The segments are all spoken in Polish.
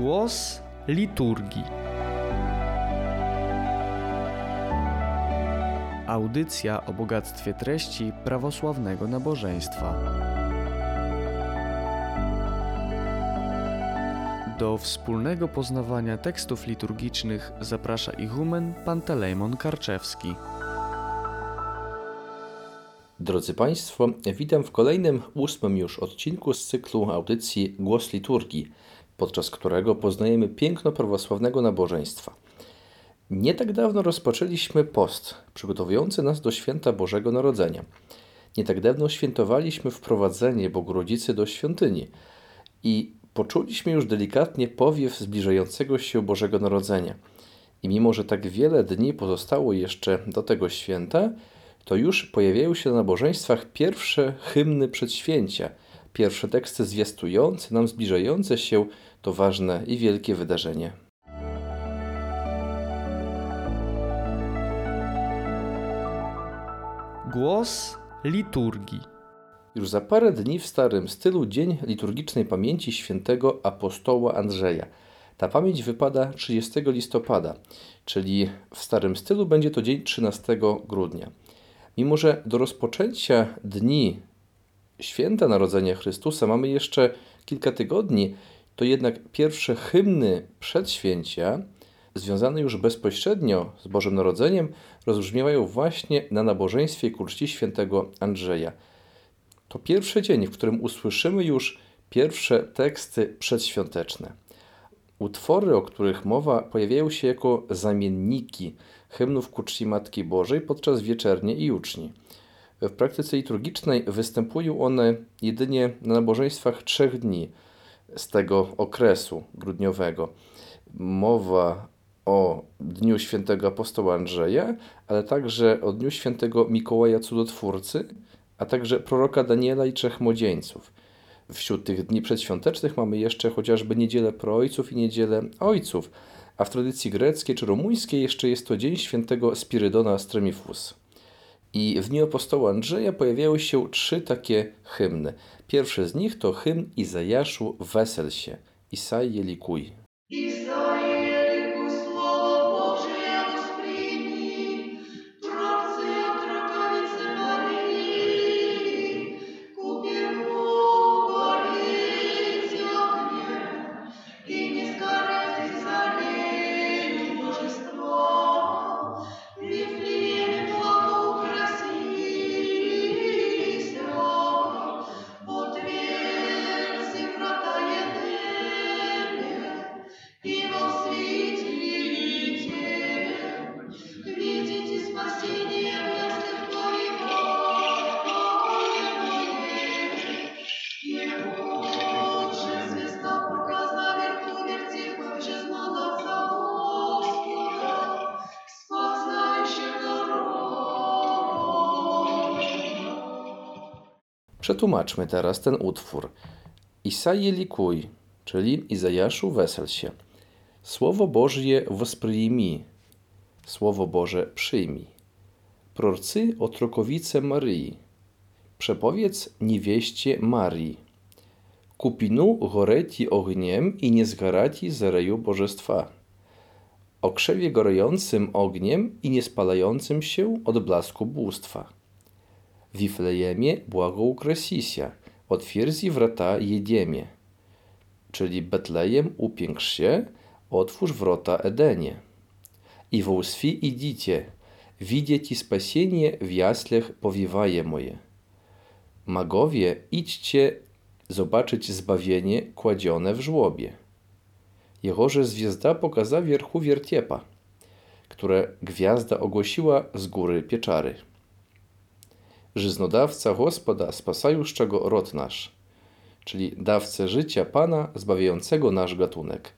Głos liturgii. Audycja o bogactwie treści prawosławnego nabożeństwa. Do wspólnego poznawania tekstów liturgicznych zaprasza ichumen Pantelejmon Karczewski. Drodzy Państwo, witam w kolejnym, ósmym już odcinku z cyklu audycji Głos Liturgii, podczas którego poznajemy piękno prawosławnego nabożeństwa. Nie tak dawno rozpoczęliśmy post przygotowujący nas do święta Bożego Narodzenia. Nie tak dawno świętowaliśmy wprowadzenie Bogu do świątyni i poczuliśmy już delikatnie powiew zbliżającego się Bożego Narodzenia. I mimo, że tak wiele dni pozostało jeszcze do tego święta, to już pojawiają się na nabożeństwach pierwsze hymny przedświęcia, pierwsze teksty zwiastujące nam zbliżające się to ważne i wielkie wydarzenie. Głos liturgii. Już za parę dni w starym stylu dzień liturgicznej pamięci świętego apostoła Andrzeja. Ta pamięć wypada 30 listopada, czyli w starym stylu będzie to dzień 13 grudnia. Mimo, że do rozpoczęcia dni święta Narodzenia Chrystusa mamy jeszcze kilka tygodni, to jednak pierwsze hymny przedświęcia, związane już bezpośrednio z Bożym Narodzeniem, rozbrzmiewają właśnie na nabożeństwie ku czci świętego Andrzeja. To pierwszy dzień, w którym usłyszymy już pierwsze teksty przedświąteczne. Utwory, o których mowa, pojawiają się jako zamienniki hymnów ku czci Matki Bożej podczas wieczernie i uczni. W praktyce liturgicznej występują one jedynie na nabożeństwach trzech dni z tego okresu grudniowego. Mowa o Dniu Świętego Apostoła Andrzeja, ale także o Dniu Świętego Mikołaja Cudotwórcy, a także proroka Daniela i trzech młodzieńców. Wśród tych dni przedświątecznych mamy jeszcze chociażby Niedzielę Proojców i Niedzielę Ojców, a w tradycji greckiej czy rumuńskiej jeszcze jest to Dzień Świętego Spirydona Stremifus. I w dniu apostoła Andrzeja pojawiały się trzy takie hymny. Pierwszy z nich to hymn Izajaszu Wesel się, Isai likuj. Przetłumaczmy teraz ten utwór. Isaje likuj, czyli Izajaszu wesel się. Słowo Bożje wосприими, Słowo Boże przyjmij. Prorcy o trokowice Maryi. Przepowiedz niewieście Marii. Kupinu goreti ogniem i nie zgaraci zereju Bożestwa. O krzewie gorącym ogniem i nie spalającym się od blasku bóstwa. Wiflejemie błagoukrasisia, otwierdzi wrota Jedemie. Czyli Betlejem upiększ się, otwórz wrota Edenie. I w Усфи idzicie, widzieć spasienie w jaslach powiewaje moje. Magowie, idźcie zobaczyć zbawienie kładzione w żłobie. Jehoże zwiezda pokaza wierchu wiertiepa, które gwiazda ogłosiła z góry pieczary. Żyznodawca Gospoda, spasajuszczego rod nasz, czyli dawcę życia Pana, zbawiającego nasz gatunek.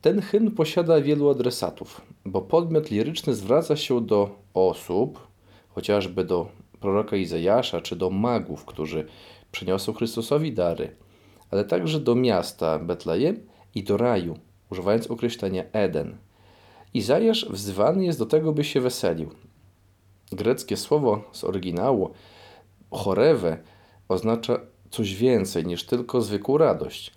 Ten hymn posiada wielu adresatów, bo podmiot liryczny zwraca się do osób, chociażby do proroka Izajasza czy do magów, którzy przyniosą Chrystusowi dary, ale także do miasta Betlejem i do raju, używając określenia Eden. Izajasz wzywany jest do tego, by się weselił, Greckie słowo z oryginału chorewe oznacza coś więcej niż tylko zwykłą radość.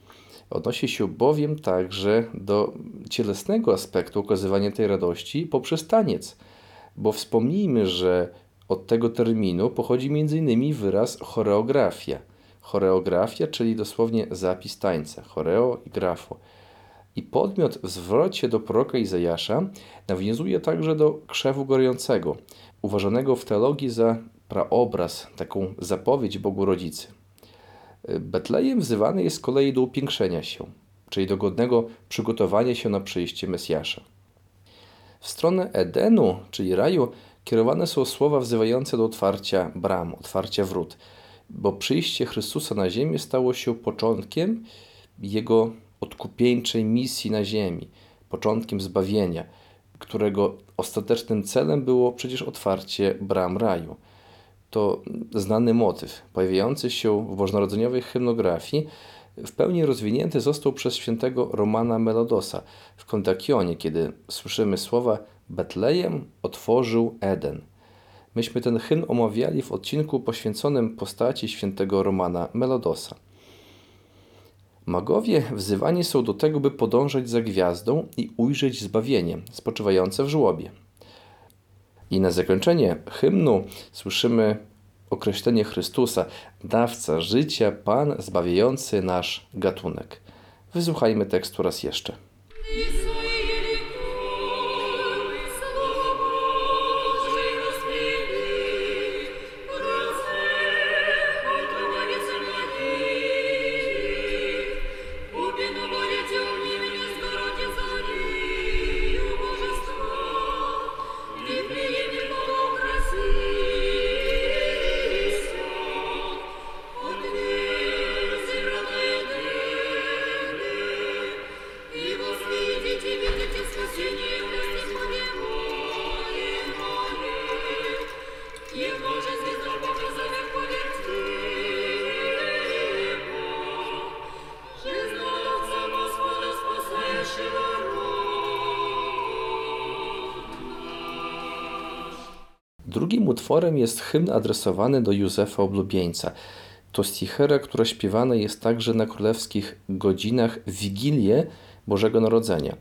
Odnosi się bowiem także do cielesnego aspektu okazywania tej radości poprzez taniec, bo wspomnijmy, że od tego terminu pochodzi m.in. wyraz choreografia. Choreografia, czyli dosłownie zapis tańca, choreo i grafo. I podmiot w zwrocie do proroka Izajasza nawiązuje także do krzewu gorącego, uważanego w teologii za praobraz, taką zapowiedź Bogu Rodzicy. Betlejem wzywany jest z kolei do upiększenia się, czyli do godnego przygotowania się na przyjście Mesjasza. W stronę Edenu, czyli raju, kierowane są słowa wzywające do otwarcia bram, otwarcia wrót, bo przyjście Chrystusa na ziemię stało się początkiem Jego odkupieńczej misji na ziemi, początkiem zbawienia, którego ostatecznym celem było przecież otwarcie bram raju. To znany motyw, pojawiający się w bożonarodzeniowej hymnografii, w pełni rozwinięty został przez świętego Romana Melodosa w Kontakionie, kiedy słyszymy słowa Betlejem otworzył Eden. Myśmy ten hymn omawiali w odcinku poświęconym postaci świętego Romana Melodosa. Magowie wzywani są do tego, by podążać za gwiazdą i ujrzeć zbawienie spoczywające w żłobie. I na zakończenie hymnu słyszymy określenie Chrystusa, dawca życia, Pan zbawiający nasz gatunek. Wysłuchajmy tekstu raz jeszcze. Drugim utworem jest hymn adresowany do Józefa Oblubieńca. To stichera, która śpiewana jest także na królewskich godzinach Wigilię Bożego Narodzenia.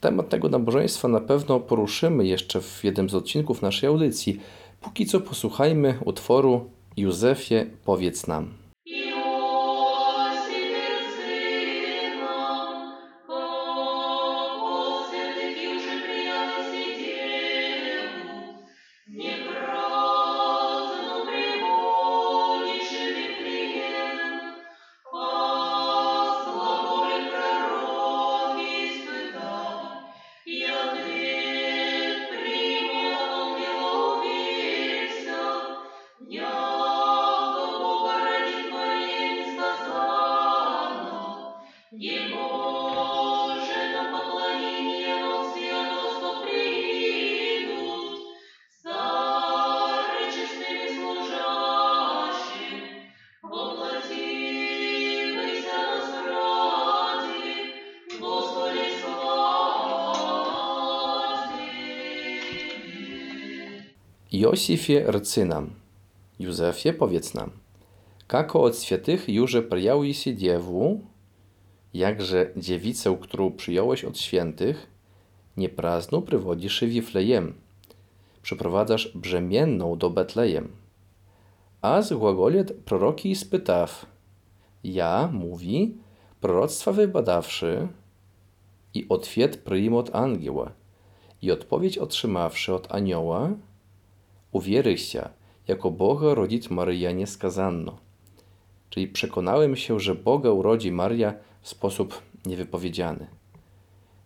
Temat tego nabożeństwa na pewno poruszymy jeszcze w jednym z odcinków naszej audycji. Póki co posłuchajmy utworu Józefie, powiedz nam. Josifie rcy nam, Józefie powiedz nam, kako od świętych już przyjąłeś si dziewu, jakże dziewicę, którą przyjąłeś od świętych, nieprazną przywodzisz Wiflejem, przyprowadzasz brzemienną do Betlejem. A z głagolet proroki spytaw, ja, mówi, proroctwa wybadawszy i otwiet prym od angiła i odpowiedź otrzymawszy od anioła, uwieryся, jako Boga rodzić Maryja nieskazanno. Czyli przekonałem się, że Boga urodzi Maria w sposób niewypowiedziany.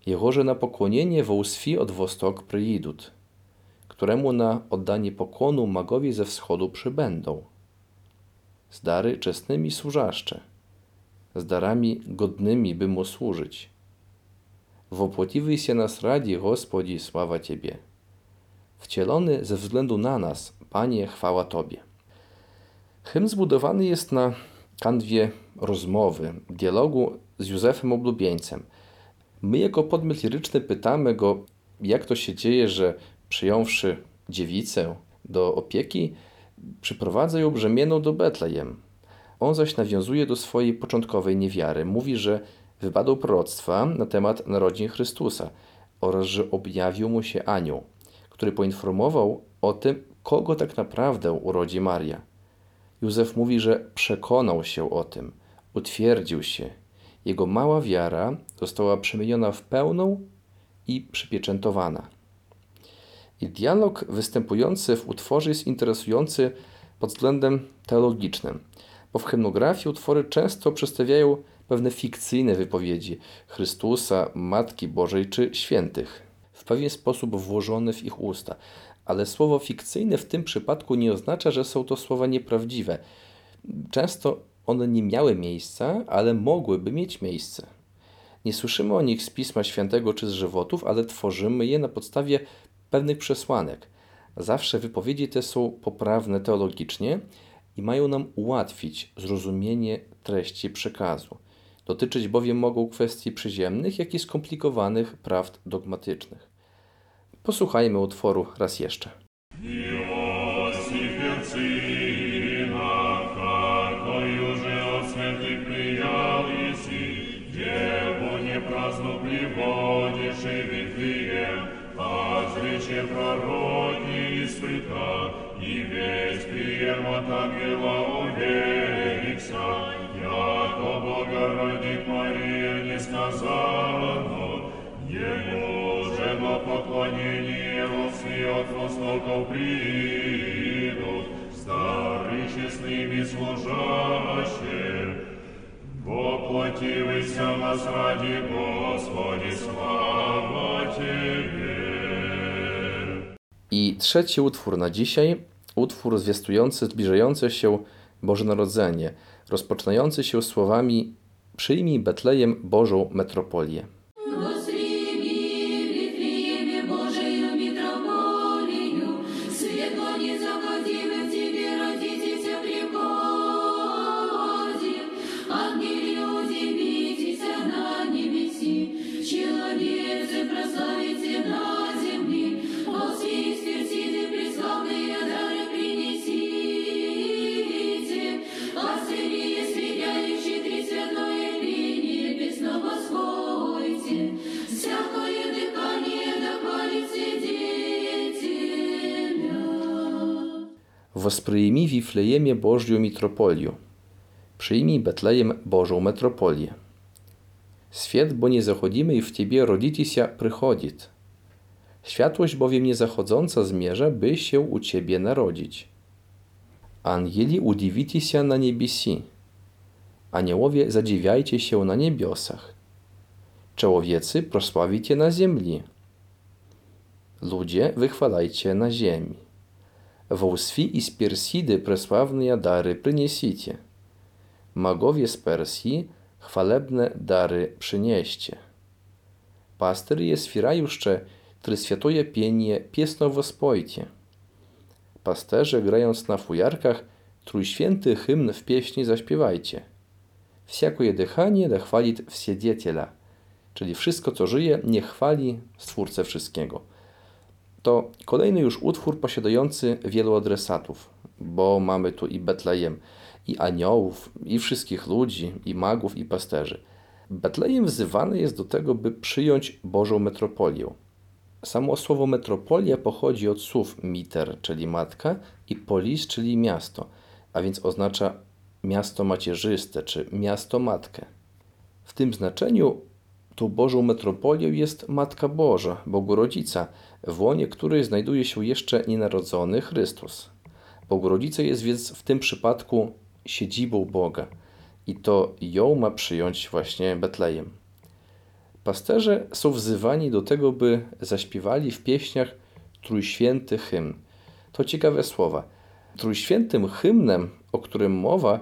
Jehoże na pokłonienie wołswi od wostok przyjidut, któremu na oddanie pokłonu magowie ze wschodu przybędą. Z dary czesnymi służaszcze, z darami godnymi by mu służyć. Wopłotiwy się nas radzi, Gospodzi, sława Ciebie wcielony ze względu na nas. Panie, chwała Tobie. Hymn zbudowany jest na kanwie rozmowy, dialogu z Józefem Oblubieńcem. My jako podmiot liryczny pytamy go, jak to się dzieje, że przyjąwszy dziewicę do opieki, przyprowadza ją brzemienną do Betlejem. On zaś nawiązuje do swojej początkowej niewiary. Mówi, że wypadło proroctwa na temat narodzin Chrystusa oraz że objawił mu się anioł, który poinformował o tym, kogo tak naprawdę urodzi Maria. Józef mówi, że przekonał się o tym, utwierdził się. Jego mała wiara została przemieniona w pełną i przypieczętowana. I dialog występujący w utworze jest interesujący pod względem teologicznym, bo w hymnografii utwory często przedstawiają pewne fikcyjne wypowiedzi Chrystusa, Matki Bożej czy świętych, w pewien sposób włożone w ich usta. Ale słowo fikcyjne w tym przypadku nie oznacza, że są to słowa nieprawdziwe. Często one nie miały miejsca, ale mogłyby mieć miejsce. Nie słyszymy o nich z Pisma Świętego czy z żywotów, ale tworzymy je na podstawie pewnych przesłanek. Zawsze wypowiedzi te są poprawne teologicznie i mają nam ułatwić zrozumienie treści przekazu. Dotyczyć bowiem mogą kwestii przyziemnych, jak i skomplikowanych prawd dogmatycznych. Posłuchajmy utworu raz jeszcze. пророки испыта, и весь прием от уверился, яко Богородик Мария не сказала, но ему поклонение волсы от востоков придут, старый честными служащие. Воплотивайся нас ради Господи, слава Тебе. I trzeci utwór na dzisiaj, utwór zwiastujący zbliżające się Boże Narodzenie, rozpoczynający się słowami Przyjmij Betlejem Bożą metropolię. Wosprzyjmij Wiflejemie Bożją mitropolię. Przyjmij Betlejem Bożą metropolię. Świat, bo nie zachodzimy i w Ciebie rodzitisia przychodit. Światłość bowiem niezachodząca zmierza, by się u Ciebie narodzić. Ангели удивитеся на небеси. Aniołowie zadziwiajcie się na niebiosach. Człowiecy prosławicie na ziemi. Ludzie wychwalajcie na ziemi. Wołswi i z Persidy presławne dary przyniesicie. Magowie z Persji chwalebne dary przynieście. Pastery je swirajuszcze, tryswiatoje pienie piesno wospojcie. Pasterze grając na fujarkach, trójświęty hymn w pieśni zaśpiewajcie. Всякое дыхание да хвалит Wsiediedziela, czyli wszystko co żyje, niech chwali Stwórcę wszystkiego. to kolejny już utwór posiadający wielu adresatów, bo mamy tu i Betlejem, i aniołów, i wszystkich ludzi, i magów, i pasterzy. Betlejem wzywany jest do tego, by przyjąć Bożą metropolię. Samo słowo metropolia pochodzi od słów miter, czyli matka, i polis, czyli miasto, a więc oznacza miasto macierzyste czy miasto matkę. W tym znaczeniu tą Bożą metropolią jest Matka Boża, Bogorodzica, w łonie której znajduje się jeszcze nienarodzony Chrystus. Bogorodzica jest więc w tym przypadku siedzibą Boga i to ją ma przyjąć właśnie Betlejem. Pasterze są wzywani do tego, by zaśpiewali w pieśniach trójświęty hymn. To ciekawe słowa. Trójświętym hymnem, o którym mowa,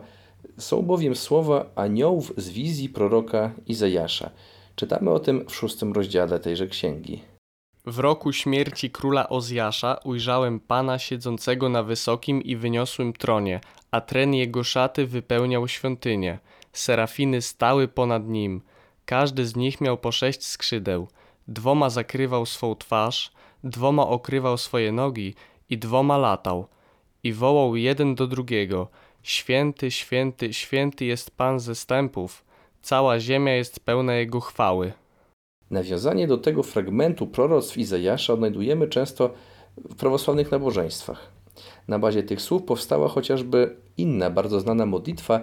są bowiem słowa aniołów z wizji proroka Izajasza. Czytamy o tym w szóstym rozdziale tejże księgi. W roku śmierci króla Ozjasza ujrzałem Pana siedzącego na wysokim i wyniosłym tronie, a tren jego szaty wypełniał świątynię. Serafiny stały ponad nim. Każdy z nich miał po sześć skrzydeł. Dwoma zakrywał swą twarz, dwoma okrywał swoje nogi i dwoma latał. I wołał jeden do drugiego: Święty, święty, święty jest Pan zestępów. Cała ziemia jest pełna Jego chwały. Nawiązanie do tego fragmentu proroctw Izajasza odnajdujemy często w prawosławnych nabożeństwach. Na bazie tych słów powstała chociażby inna, bardzo znana modlitwa,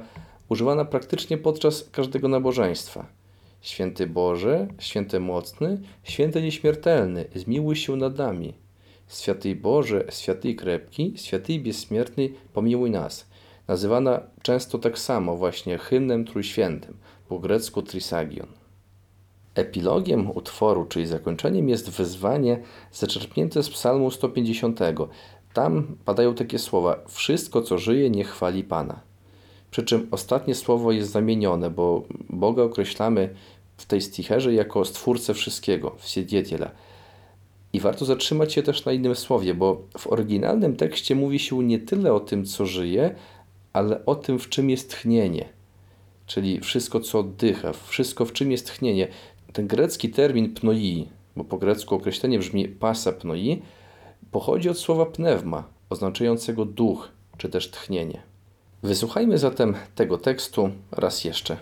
używana praktycznie podczas każdego nabożeństwa. Święty Boże, święty mocny, święty nieśmiertelny, zmiłuj się nad nami. Święty Boże, święty krepki, święty bezśmiertny, pomiłuj nas. Nazywana często tak samo właśnie hymnem trójświętym, po grecku trisagion. Epilogiem utworu, czyli zakończeniem, jest wezwanie zaczerpnięte z Psalmu 150. Tam padają takie słowa: Wszystko, co żyje, niech chwali Pana. Przy czym ostatnie słowo jest zamienione, bo Boga określamy w tej sticherze jako stwórcę wszystkiego, wsiediedziela. I warto zatrzymać się też na innym słowie, bo w oryginalnym tekście mówi się nie tyle o tym, co żyje, ale o tym, w czym jest tchnienie. Czyli wszystko, co oddycha, wszystko, w czym jest tchnienie. Ten grecki termin pnoi, bo po grecku określenie brzmi pasa pnoi, pochodzi od słowa pneuma, oznaczającego duch, czy też tchnienie. Wysłuchajmy zatem tego tekstu raz jeszcze.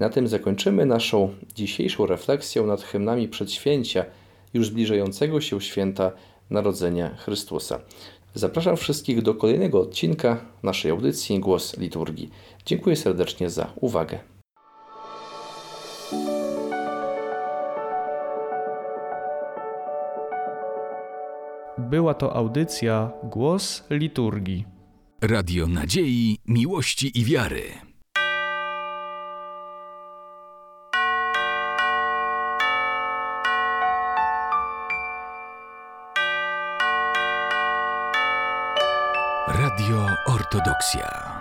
Na tym zakończymy naszą dzisiejszą refleksję nad hymnami przedświęcia już zbliżającego się święta Narodzenia Chrystusa. Zapraszam wszystkich do kolejnego odcinka naszej audycji Głos Liturgii. Dziękuję serdecznie za uwagę. Była to audycja Głos Liturgii. Radio Nadziei, Miłości i Wiary. Radio Ortodoksja.